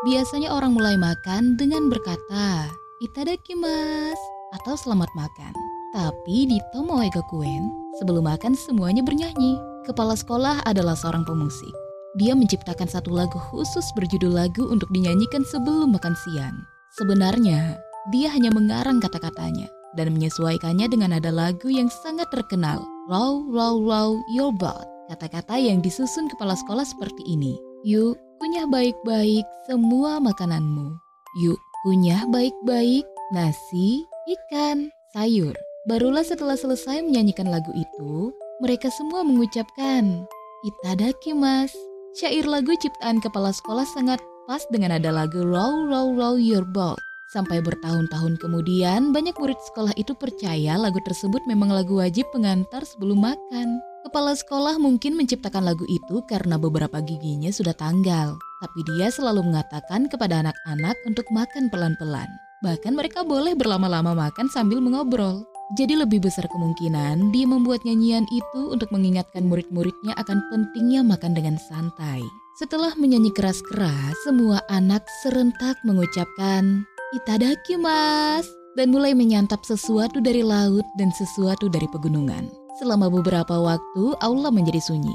Biasanya orang mulai makan dengan berkata, Itadakimasu atau selamat makan. Tapi di Tomoe Gakuen, sebelum makan semuanya bernyanyi. Kepala sekolah adalah seorang pemusik. Dia menciptakan satu lagu khusus berjudul lagu untuk dinyanyikan sebelum makan siang. Sebenarnya, dia hanya mengarang kata-katanya dan menyesuaikannya dengan nada lagu yang sangat terkenal. Row, row, row, your boat. Kata-kata yang disusun kepala sekolah seperti ini. Yuk, kunyah baik-baik semua makananmu. Yuk, kunyah baik-baik nasi, ikan, sayur. Barulah setelah selesai menyanyikan lagu itu, mereka semua mengucapkan, Itadakimasu. Syair lagu ciptaan kepala sekolah sangat pas dengan ada lagu Row Row Row Your Boat. Sampai bertahun-tahun kemudian, banyak murid sekolah itu percaya lagu tersebut memang lagu wajib pengantar sebelum makan. Kepala sekolah mungkin menciptakan lagu itu karena beberapa giginya sudah tanggal, tapi dia selalu mengatakan kepada anak-anak untuk makan pelan-pelan. Bahkan mereka boleh berlama-lama makan sambil mengobrol. Jadi lebih besar kemungkinan dia membuat nyanyian itu untuk mengingatkan murid-muridnya akan pentingnya makan dengan santai. Setelah menyanyi keras-keras, semua anak serentak mengucapkan Itadakimasu dan mulai menyantap sesuatu dari laut dan sesuatu dari pegunungan. Selama beberapa waktu, aula menjadi sunyi.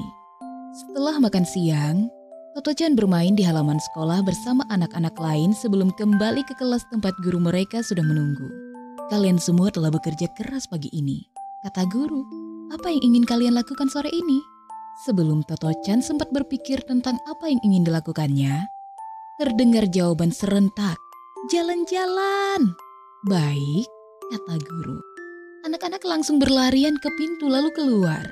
Setelah makan siang, Toto-chan bermain di halaman sekolah bersama anak-anak lain sebelum kembali ke kelas tempat guru mereka sudah menunggu. Kalian semua telah bekerja keras pagi ini, kata guru. Apa yang ingin kalian lakukan sore ini? Sebelum Toto-chan sempat berpikir tentang apa yang ingin dilakukannya, terdengar jawaban serentak. Jalan-jalan. Baik, kata guru. Anak-anak langsung berlarian ke pintu lalu keluar.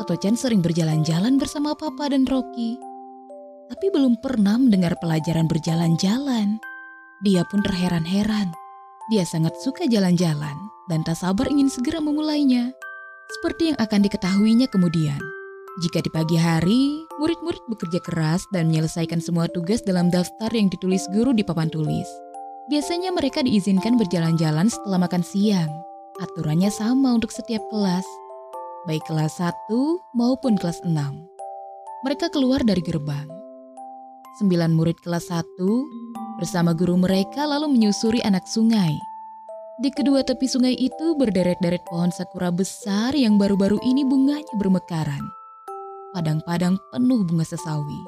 Toto-chan sering berjalan-jalan bersama Papa dan Rocky. Tapi belum pernah mendengar pelajaran berjalan-jalan. Dia pun terheran-heran. Dia sangat suka jalan-jalan dan tak sabar ingin segera memulainya. Seperti yang akan diketahuinya kemudian. Jika di pagi hari, murid-murid bekerja keras dan menyelesaikan semua tugas dalam daftar yang ditulis guru di papan tulis. Biasanya mereka diizinkan berjalan-jalan setelah makan siang. Aturannya sama untuk setiap kelas, baik kelas 1 maupun kelas 6. Mereka keluar dari gerbang. Sembilan murid kelas 1 bersama guru mereka lalu menyusuri anak sungai. Di kedua tepi sungai itu berderet-deret pohon sakura besar yang baru-baru ini bunganya bermekaran. Padang-padang penuh bunga sesawi.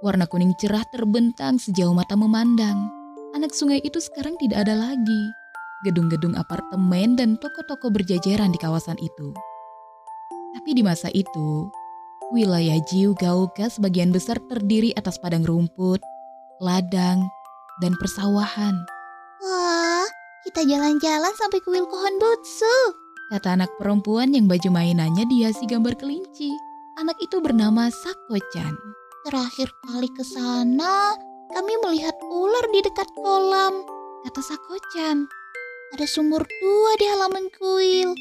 Warna kuning cerah terbentang sejauh mata memandang anak sungai itu sekarang tidak ada lagi. Gedung-gedung apartemen dan toko-toko berjajaran di kawasan itu. Tapi di masa itu, wilayah Jiu Gauka sebagian besar terdiri atas padang rumput, ladang, dan persawahan. Wah, kita jalan-jalan sampai ke Wilkohon Butsu. Kata anak perempuan yang baju mainannya dihiasi gambar kelinci. Anak itu bernama Sako-chan. Terakhir kali ke sana, kami melihat ular di dekat kolam, kata Sako-chan. Ada sumur tua di halaman kuil.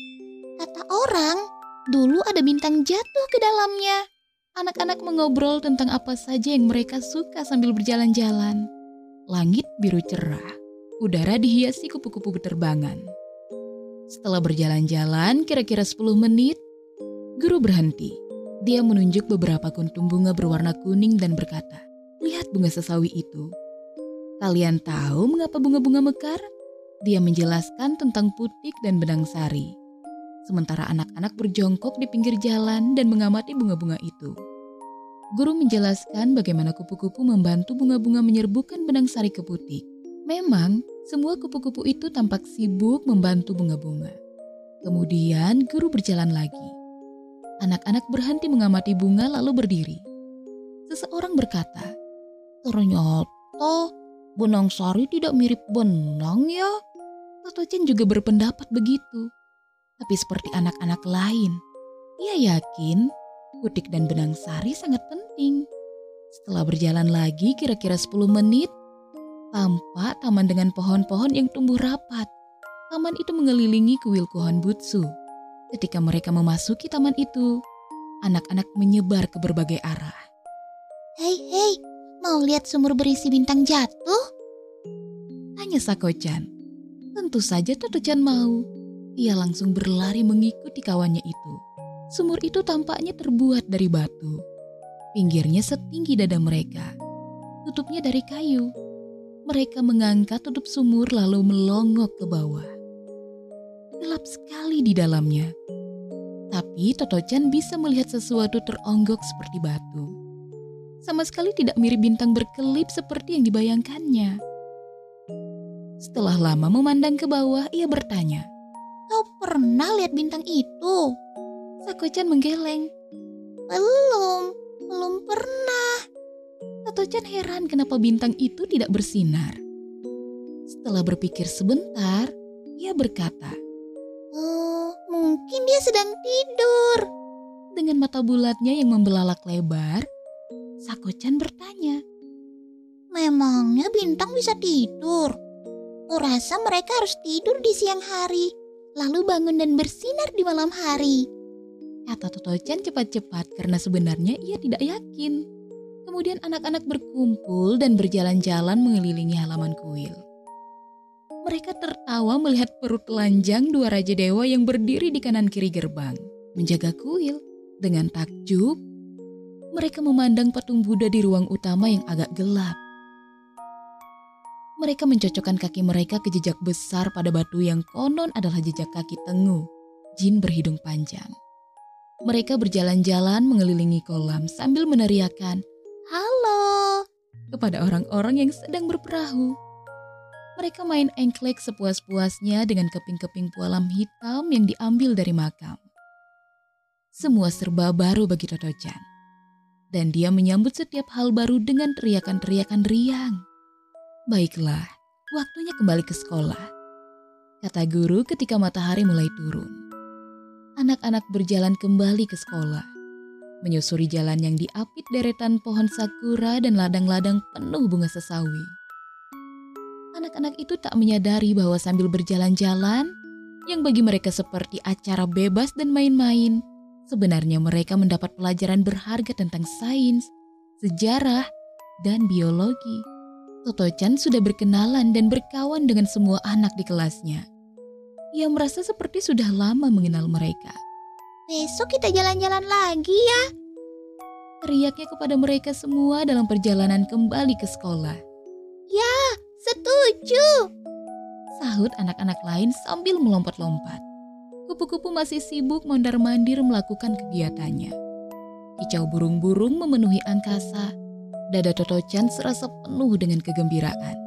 Kata orang, dulu ada bintang jatuh ke dalamnya. Anak-anak mengobrol tentang apa saja yang mereka suka sambil berjalan-jalan. Langit biru cerah, udara dihiasi kupu-kupu berterbangan. Setelah berjalan-jalan kira-kira 10 menit, guru berhenti. Dia menunjuk beberapa kuntum bunga berwarna kuning dan berkata, Lihat bunga sesawi itu. Kalian tahu mengapa bunga-bunga mekar? Dia menjelaskan tentang putik dan benang sari. Sementara anak-anak berjongkok di pinggir jalan dan mengamati bunga-bunga itu. Guru menjelaskan bagaimana kupu-kupu membantu bunga-bunga menyerbukan benang sari ke putik. Memang, semua kupu-kupu itu tampak sibuk membantu bunga-bunga. Kemudian guru berjalan lagi. Anak-anak berhenti mengamati bunga lalu berdiri. Seseorang berkata, Ternyata benang sari tidak mirip benang ya. Tato Chen juga berpendapat begitu. Tapi seperti anak-anak lain, ia yakin kutik dan benang sari sangat penting. Setelah berjalan lagi kira-kira 10 menit, tampak taman dengan pohon-pohon yang tumbuh rapat. Taman itu mengelilingi kuil Kuhan Butsu. Ketika mereka memasuki taman itu, anak-anak menyebar ke berbagai arah. Hei, hei, mau lihat sumur berisi bintang jatuh? Tanya Sako-chan. Tentu saja Toto-chan mau. Ia langsung berlari mengikuti kawannya itu. Sumur itu tampaknya terbuat dari batu. Pinggirnya setinggi dada mereka. Tutupnya dari kayu. Mereka mengangkat tutup sumur lalu melongok ke bawah. Gelap sekali di dalamnya. Tapi Toto-chan bisa melihat sesuatu teronggok seperti batu. Sama sekali tidak mirip bintang berkelip seperti yang dibayangkannya. Setelah lama memandang ke bawah, ia bertanya, Kau pernah lihat bintang itu? Sako-chan menggeleng. Belum, belum pernah. Sako-chan heran kenapa bintang itu tidak bersinar. Setelah berpikir sebentar, ia berkata, Oh, mungkin dia sedang tidur. Dengan mata bulatnya yang membelalak lebar, Sako-chan bertanya, Memangnya bintang bisa tidur? Kurasa mereka harus tidur di siang hari, lalu bangun dan bersinar di malam hari. Kata Toto-chan cepat-cepat karena sebenarnya ia tidak yakin. Kemudian anak-anak berkumpul dan berjalan-jalan mengelilingi halaman kuil. Mereka tertawa melihat perut telanjang dua Raja Dewa yang berdiri di kanan kiri gerbang, menjaga kuil. Dengan takjub, mereka memandang patung Buddha di ruang utama yang agak gelap. Mereka mencocokkan kaki mereka ke jejak besar pada batu yang konon adalah jejak kaki Tengu, jin berhidung panjang. Mereka berjalan-jalan mengelilingi kolam sambil meneriakan "Halo" kepada orang-orang yang sedang berperahu. Mereka main engklek sepuas-puasnya dengan keping-keping pualam hitam yang diambil dari makam. Semua serba baru bagi Toto-chan. Dan dia menyambut setiap hal baru dengan teriakan-teriakan riang. Baiklah, waktunya kembali ke sekolah. Kata guru ketika matahari mulai turun. Anak-anak berjalan kembali ke sekolah. Menyusuri jalan yang diapit deretan pohon sakura dan ladang-ladang penuh bunga sesawi. Anak-anak itu tak menyadari bahwa sambil berjalan-jalan, yang bagi mereka seperti acara bebas dan main-main, sebenarnya mereka mendapat pelajaran berharga tentang sains, sejarah, dan biologi. Toto-chan sudah berkenalan dan berkawan dengan semua anak di kelasnya. Ia merasa seperti sudah lama mengenal mereka. Besok kita jalan-jalan lagi ya. Teriaknya kepada mereka semua dalam perjalanan kembali ke sekolah. Ya, setuju. Sahut anak-anak lain sambil melompat-lompat. Kupu-kupu masih sibuk mondar-mandir melakukan kegiatannya. Kicau burung-burung memenuhi angkasa. Dada Toto-chan serasa penuh dengan kegembiraan.